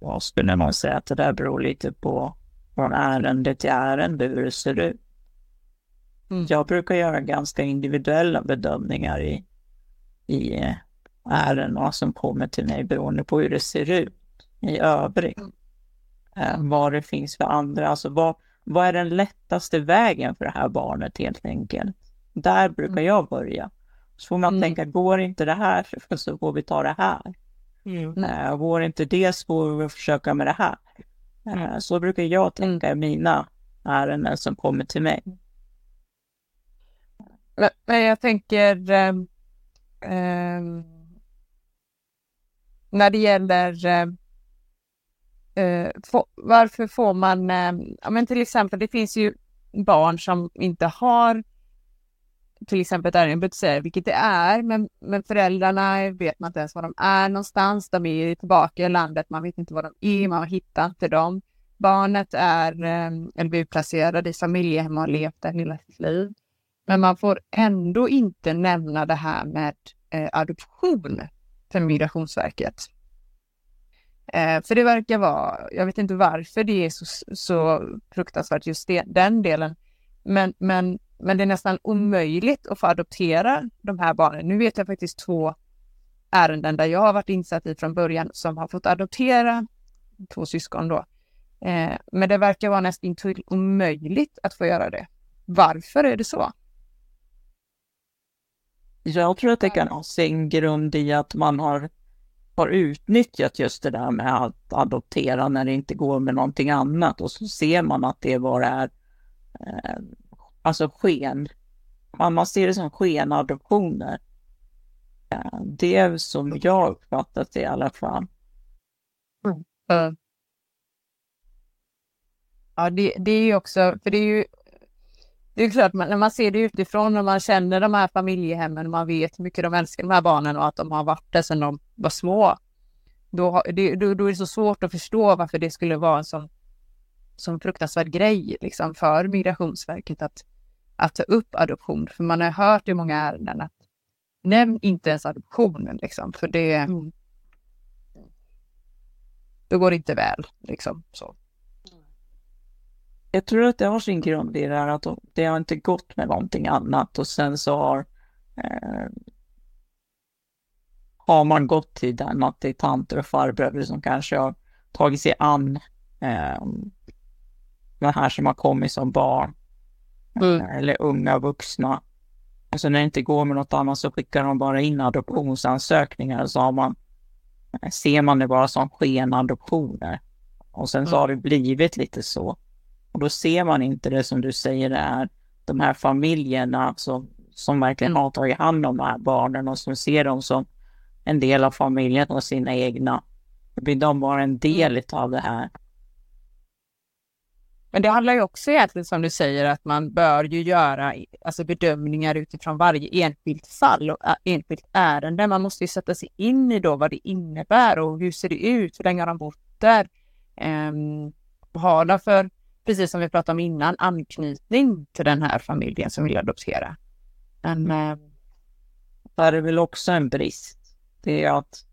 S3: Jag skulle nog säga att det där beror lite på från ärende till ärende hur det ser ut. Mm. Jag brukar göra ganska individuella bedömningar i, i eh, ärenden som kommer till mig beroende på hur det ser ut i övrigt. Mm. Eh, vad det finns för andra, alltså vad, vad är den lättaste vägen för det här barnet helt enkelt. Där brukar mm. jag börja. Så får man mm. tänka, går inte det här så får vi ta det här. Mm. Äh, går inte det så får vi försöka med det här. Äh, så brukar jag tänka i mina ärenden som kommer till mig.
S4: Men jag tänker eh, eh, när det gäller eh, eh få, varför får man, eh, ja men till exempel det finns ju barn som inte har till exempel ett säga vilket det är, men, men föräldrarna vet man inte ens var de är någonstans. De är tillbaka i landet, man vet inte var de är, man hittar inte dem. Barnet är eh, LVU-placerad i familjehem och har levt där hela sitt liv. Men man får ändå inte nämna det här med eh, adoption för Migrationsverket. Eh, för det verkar vara, jag vet inte varför det är så, så fruktansvärt just det, den delen. Men, men, men det är nästan omöjligt att få adoptera de här barnen. Nu vet jag faktiskt två ärenden där jag har varit insatt i från början som har fått adoptera två syskon då. Eh, men det verkar vara nästan omöjligt att få göra det. Varför är det så?
S3: Jag tror att det kan ha sin grund i att man har, har utnyttjat just det där med att adoptera när det inte går med någonting annat och så ser man att det bara är eh, alltså sken. Man, man ser det som skenadoptioner. Det är som jag uppfattat det i alla fall.
S4: Mm. Ja, det, det är ju också, för det är ju det är klart, när man ser det utifrån och man känner de här familjehemmen och man vet hur mycket de älskar de här barnen och att de har varit där sedan de var små. Då, det, då, då är det så svårt att förstå varför det skulle vara en sån, sån fruktansvärd grej liksom, för Migrationsverket att, att ta upp adoption. För man har hört i många ärenden att nämn inte ens adoptionen, liksom, för det... Mm. Då går det inte väl. Liksom, så
S3: jag tror att det har sin grund i det här att det har inte gått med någonting annat och sen så har eh, har man gått till den att det är tanter och farbröder som kanske har tagit sig an eh, den här som har kommit som barn mm. Eller unga vuxna. Och så när det inte går med något annat så skickar de bara in adoptionsansökningar så har man, ser man det bara som skenadoptioner. Och sen så mm. har det blivit lite så. Och då ser man inte det som du säger är de här familjerna som, som verkligen har tagit hand om de här barnen och som ser dem som en del av familjen och sina egna. Då blir de bara en del av det här.
S4: Men det handlar ju också egentligen som du säger att man bör ju göra alltså bedömningar utifrån varje enskilt fall och ä- enskilt ärende. Man måste ju sätta sig in i då vad det innebär och hur ser det ut, hur länge har de bott där? Um, har de för, precis som vi pratade om innan, anknytning till den här familjen som vill adoptera? Men, eh,
S3: Där är väl också en brist. Det är att,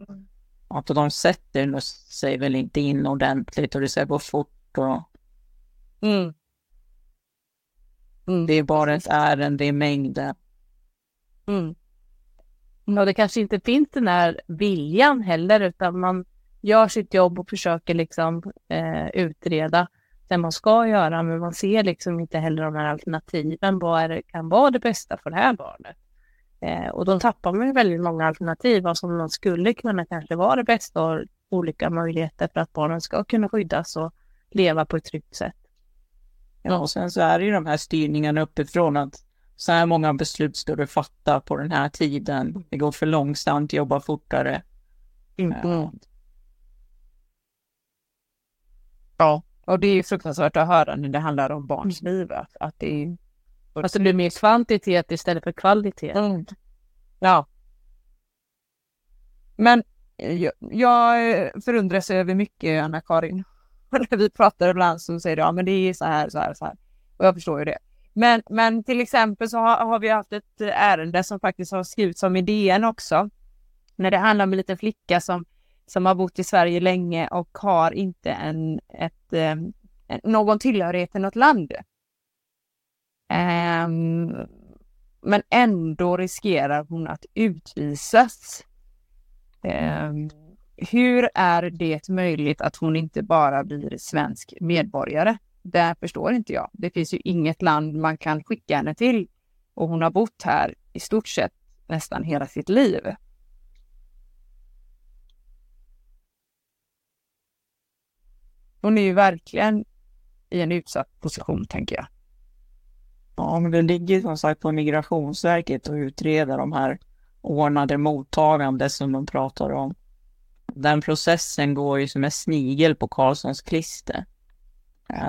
S3: att de sätter sig väl inte in ordentligt och det ska gå fort och
S4: mm. Mm.
S3: det är bara ett ärende i mängden.
S4: Mm.
S2: Och det kanske inte finns den här viljan heller, utan man gör sitt jobb och försöker liksom eh, utreda det man ska göra, men man ser liksom inte heller de här alternativen. Vad är det, kan vara det bästa för det här barnet? Eh, och då tappar man ju väldigt många alternativ, vad som skulle kunna kanske vara det bästa och olika möjligheter för att barnen ska kunna skyddas och leva på ett tryggt sätt.
S3: Ja, och sen så är det ju de här styrningarna uppifrån att så här många beslut ska du fatta på den här tiden. Det går för långsamt, jobba fortare.
S4: Mm. Ja, och det är ju fruktansvärt att höra när det handlar om barns liv. Att, att det är...
S2: Alltså det blir mer kvantitet istället för kvalitet.
S4: Mm. Ja. Men jag, jag förundras över mycket, Anna-Karin. När vi pratar ibland så säger du, ja men det är så här, så här, så här. Och jag förstår ju det. Men, men till exempel så har, har vi haft ett eh, ärende som faktiskt har skrivits om i DN också. När det handlar om en liten flicka som, som har bott i Sverige länge och har inte en, ett, eh, en, någon tillhörighet till något land. Um, men ändå riskerar hon att utvisas. Um, hur är det möjligt att hon inte bara blir svensk medborgare? Det förstår inte jag. Det finns ju inget land man kan skicka henne till och hon har bott här i stort sett nästan hela sitt liv. Hon är ju verkligen i en utsatt position, tänker jag.
S3: Ja, men det ligger som sagt på Migrationsverket att utreda de här ordnade mottagande som de pratar om. Den processen går ju som en snigel på Karlssons klister.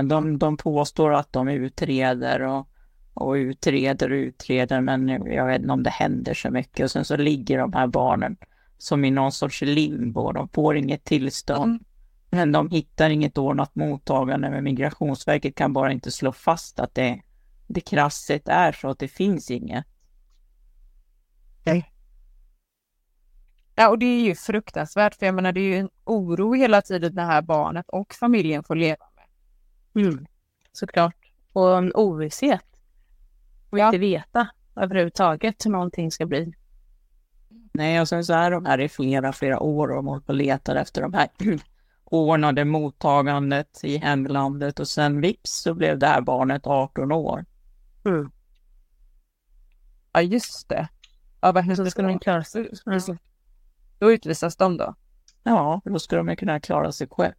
S3: De, de påstår att de utreder och, och utreder och utreder, men jag vet inte om det händer så mycket. Och sen så ligger de här barnen som i någon sorts limbo. De får inget tillstånd.
S4: Mm.
S3: Men de hittar inget ordnat mottagande, men Migrationsverket kan bara inte slå fast att det, det krasset är så att det finns inget.
S4: Ja, och det är ju fruktansvärt, för jag menar det är ju en oro hela tiden det här barnet och familjen får leva med.
S2: Mm. Såklart. Och en ovisshet. Och
S4: Ja.
S2: inte veta överhuvudtaget hur någonting ska bli.
S3: Nej, och sen så är de här i flera, flera år och de och letar efter de här ordnade mottagandet i hemlandet och sen vips så blev det här barnet 18 år.
S2: Mm.
S4: Ja, just det. Ja, vad
S2: Så
S4: hände
S2: ska de klara sig.
S4: Då utvisas de då?
S3: Ja, då ska de ju kunna klara sig själv.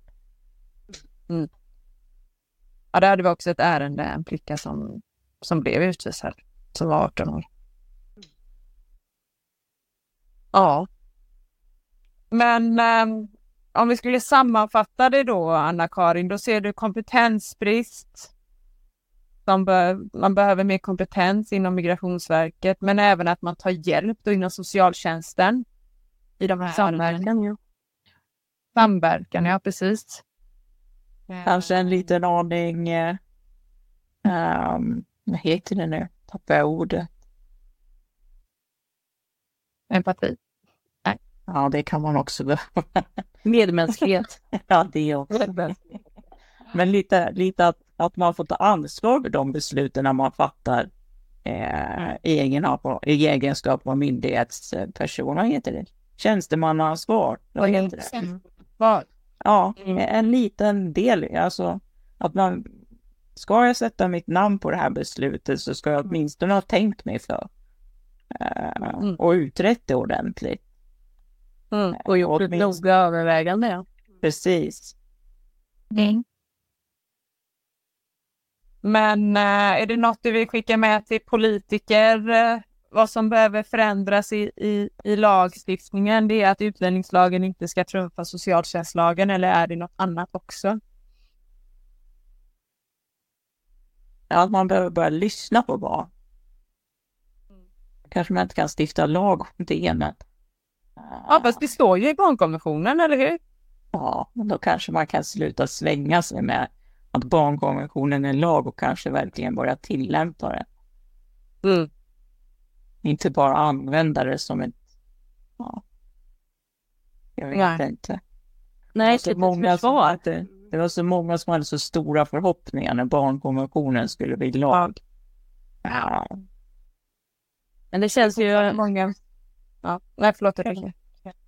S4: Ja, där hade vi också ett ärende, en flicka som, som blev utvisad, som var 18 år. Ja. Men ehm, om vi skulle sammanfatta det då, Anna-Karin, då ser du kompetensbrist. Be- man behöver mer kompetens inom Migrationsverket, men även att man tar hjälp inom socialtjänsten. I de här.
S2: Samverkan, ja.
S4: Samverkan, ja precis.
S3: Kanske en liten aning, eh, ehm, vad heter det nu? Tappar jag ordet.
S4: Empati.
S3: Ja, det kan man också behöva.
S2: Medmänsklighet.
S3: ja, det också. Men lite, lite att, att man får ta ansvar för de besluten man fattar eh, i egenskap av myndighetsperson. Vad heter det? Tjänstemannaansvar. Vad heter det?
S2: Mm.
S4: Vad?
S3: Ja,
S4: Mm.
S3: en liten del. Alltså att man ska jag sätta mitt namn på det här beslutet så ska jag åtminstone ha tänkt mig för. Eh,
S4: Mm.
S3: och utrett det ordentligt.
S4: Mm.
S2: Och gjort ett
S3: Åtminstone-
S2: noga övervägande. Ja.
S3: Precis.
S4: Men eh, är det något du vill skicka med till politiker? Vad som behöver förändras i, i, i lagstiftningen det är att utlänningslagen inte ska trumfa socialtjänstlagen eller är det något annat också?
S3: Att man behöver börja lyssna på barn. Kanske man inte kan stifta lag om det, men...
S4: Ja, fast det står ju i barnkonventionen, eller hur?
S3: Ja, men då kanske man kan sluta svänga sig med att barnkonventionen är lag och kanske verkligen börja tillämpa den.
S4: Mm.
S3: Inte bara använda det som ett... Ja. Jag vet
S4: Nej.
S3: inte.
S2: Nej,
S3: så
S2: typ
S3: många som hade, det var så många som hade så stora förhoppningar när barnkonventionen skulle bli lag. Ja.
S2: Men det känns ju...
S4: Många... Ja, nej förlåt Ulrika.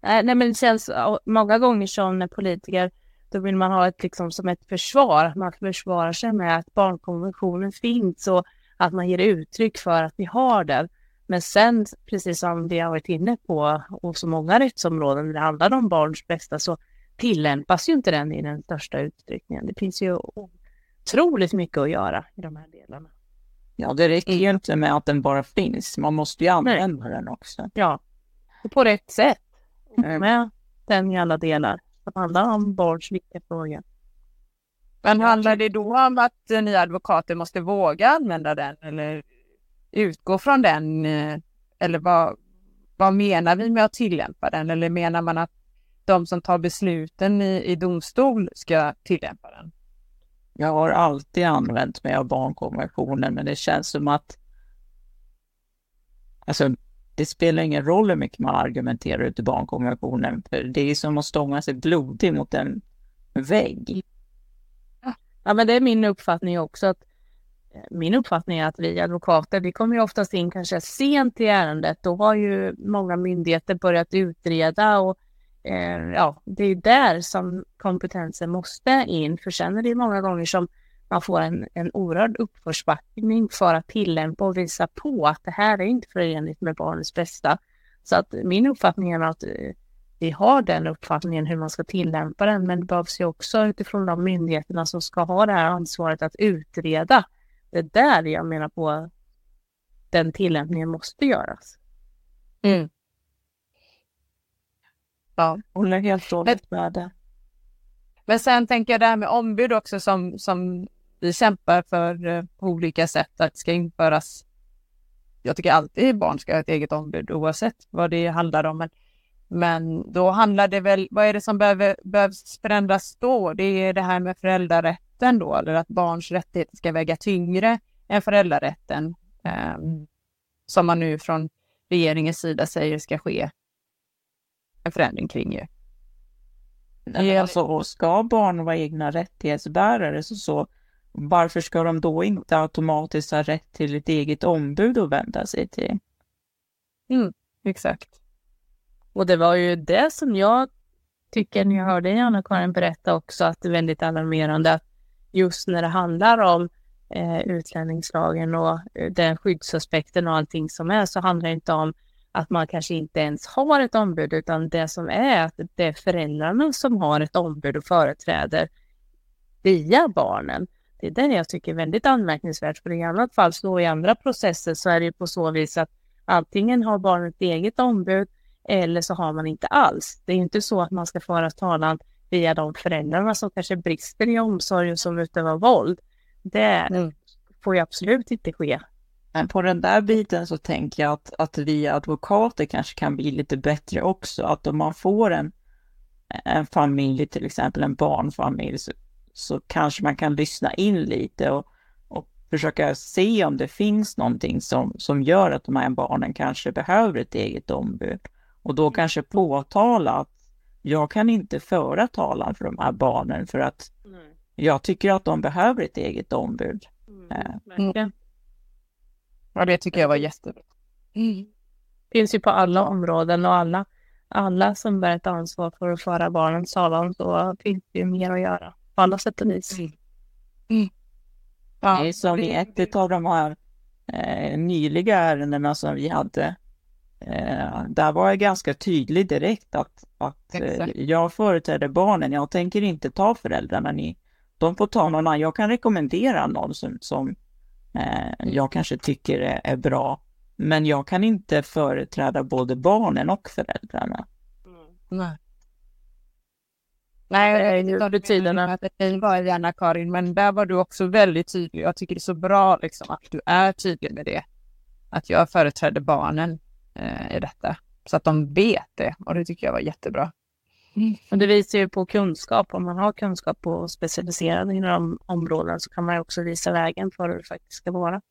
S2: Nej, men det känns ja, många gånger som när politiker, då vill man ha ett liksom som ett försvar. Man försvarar sig med att barnkonventionen finns och att man ger uttryck för att vi har den. Men sen, precis som vi har varit inne på, och så många rättsområden där det handlar om barns bästa, så tillämpas ju inte den i den största utsträckningen. Det finns ju otroligt mycket att göra i de här delarna.
S3: ja, det räcker ju inte med att den bara finns. Man måste ju använda den också.
S2: Ja, och på rätt sätt.
S3: Mm.
S2: Med den i alla delar som handlar om barns viktiga frågor.
S4: Men handlar det då om att eh, ni advokater måste våga använda den eller utgå från den? eh, Eller vad, vad menar vi med att tillämpa den? Eller menar man att de som tar besluten i, i domstol ska tillämpa den?
S3: Jag har alltid använt mig av barnkonventionen, men det känns som att Alltså, det spelar ingen roll hur mycket man argumenterar ut i barnkonventionen, för det är som att stånga sig blodig mot en vägg.
S2: Ja, men det är min uppfattning också. att min uppfattning är att vi advokater, vi kommer ju oftast in kanske sent i ärendet. Då har ju många myndigheter börjat utreda och eh, ja, det är där som kompetensen måste in. För sen är det många gånger som man får en, en oerhörd uppförsbackning för att tillämpa och visa på att det här är inte förenligt med barnets bästa. Så att min uppfattning är att eh, vi har den uppfattningen hur man ska tillämpa den, men det behövs ju också utifrån de myndigheterna som ska ha det här ansvaret att utreda. Det är där jag menar på den tillämpningen måste göras.
S4: Mm. Ja.
S3: Håller helt och hållet med det.
S4: Men sen tänker jag det här med ombud också som, som vi kämpar för eh, på olika sätt att det ska införas. Jag tycker alltid barn ska ha ett eget ombud oavsett vad det handlar om. Men, men då handlar det väl, vad är det som behöver, behövs förändras då? Det är det här med föräldrarätten då, eller att barns rättigheter ska väga tyngre än föräldrarätten. Eh, som man nu från regeringens sida säger ska ske en förändring kring ju.
S3: Nej, men alltså, ska barn vara egna rättighetsbärare så, så varför ska de då inte automatiskt ha rätt till ett eget ombud att vända sig till?
S4: Exakt.
S2: Och det var ju det som jag tycker när jag hörde Anna-Karin berätta också att det är väldigt alarmerande att just när det handlar om eh, utlänningslagen och eh, den skyddsaspekten och allting som är så handlar det inte om att man kanske inte ens har ett ombud utan det som är att det är föräldrarna som har ett ombud och företräder via barnen. Det är det jag tycker är väldigt anmärkningsvärt för i annat fall så i andra processer så är det ju på så vis att antingen har barnet eget ombud eller så har man inte alls. Det är ju inte så att man ska föra talan via de föräldrarna som kanske brister i omsorg och som utövar våld. Det
S4: Mm.
S2: får ju absolut inte ske.
S3: Men på den där biten så tänker jag att, att vi advokater kanske kan bli lite bättre också. Att om man får en, en familj, till exempel en barnfamilj, så, så kanske man kan lyssna in lite och, och försöka se om det finns någonting som, som gör att de här barnen kanske behöver ett eget ombud. Och då kanske påtala att jag kan inte föra talan för de här barnen för att jag tycker att de behöver ett eget ombud. Eh,
S2: Verkligen.
S4: Ja, det tycker jag var jättebra.
S2: finns ju på alla områden och alla, alla som bär ett ansvar för att föra barnens talan så finns det ju mer att göra på alla sätt och vis.
S4: Ja,
S3: Det är som i ett av de här eh, nyliga ärendena som vi hade. Eh, där var jag ganska tydlig direkt att, att eh, jag företräder barnen. Jag tänker inte ta föräldrarna. Ni, de får ta någon annan. Jag kan rekommendera någon som, som eh, jag kanske tycker är, är bra. Men jag kan inte företräda både barnen och föräldrarna.
S4: Nej. Nej, jag
S2: ju
S4: vet
S2: rutinerna.
S4: att det var i Anna-Karin, men där var du också väldigt tydlig. Jag tycker det är så bra liksom, att du är tydlig med det. Att jag företräder barnen eh, i detta. Så att de vet det och det tycker jag var jättebra.
S2: Och det visar ju på kunskap. Om man har kunskap på specialiserade inom områden så kan man ju också visa vägen för hur det faktiskt ska vara.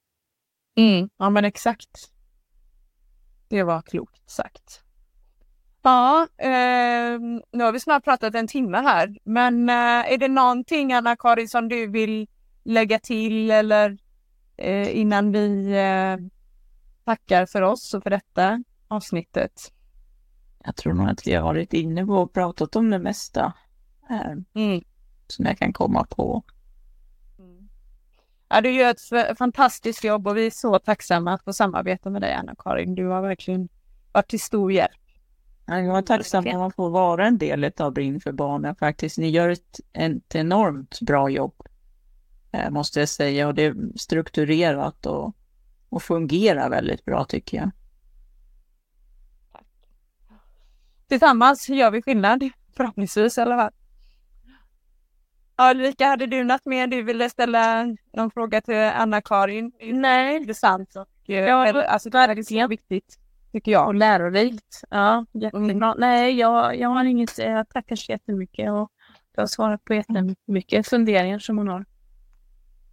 S4: Ja, men exakt. Det var klokt sagt. Ja, eh, nu har vi snart pratat en timme här, men eh, är det någonting Anna-Karin som du vill lägga till eller eh, innan vi eh, tackar för oss och för detta avsnittet?
S3: Jag tror nog att vi har varit inne på och pratat om det mesta här,
S4: Mm.
S3: som jag kan komma på.
S4: Ja, du gör ett fantastiskt jobb och vi är så tacksamma att få samarbeta med dig Anna-Karin. Du har verkligen varit till stor hjälp.
S3: Ja, Jag är tacksam att man får vara en del av Brinn för barnen faktiskt. Ni gör ett, ett enormt bra jobb, eh, måste jag säga. Och det är strukturerat och, och fungerar väldigt bra tycker jag.
S4: Tillsammans gör vi skillnad, förhoppningsvis i alla fall. Ja, Ulrika, hade du något mer du ville ställa någon fråga till Anna-Karin?
S2: Nej.
S4: Intressant och eh,
S2: Ja,
S4: alltså, det är så
S2: verkligen.
S4: viktigt, tycker jag.
S2: Och lärorikt. Ja, jättebra. Nej, jag, jag har inget. Jag tackar så jättemycket och du har svarat på jättemycket funderingar som hon har.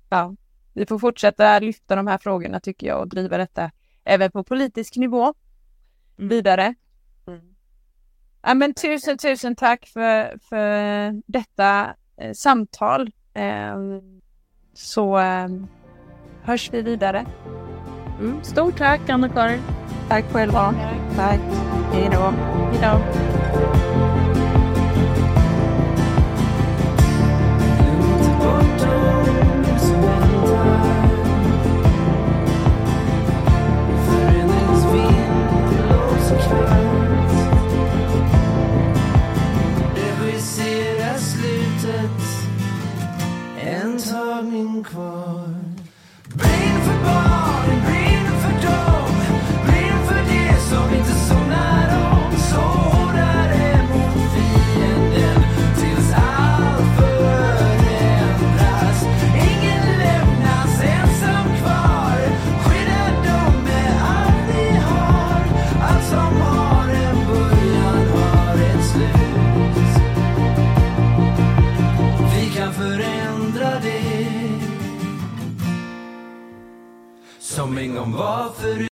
S4: Ja. Vi får fortsätta lyfta de här frågorna tycker jag och driva detta även på politisk nivå vidare. Ja, men tusen, tusen tack för, för detta eh, samtal. Eh, så eh, hörs vi vidare.
S2: Mm. Stort tack Anna-Karin.
S3: Tack själva. Tack. Hej då.
S2: Hej då.
S5: kvar aning om varför förut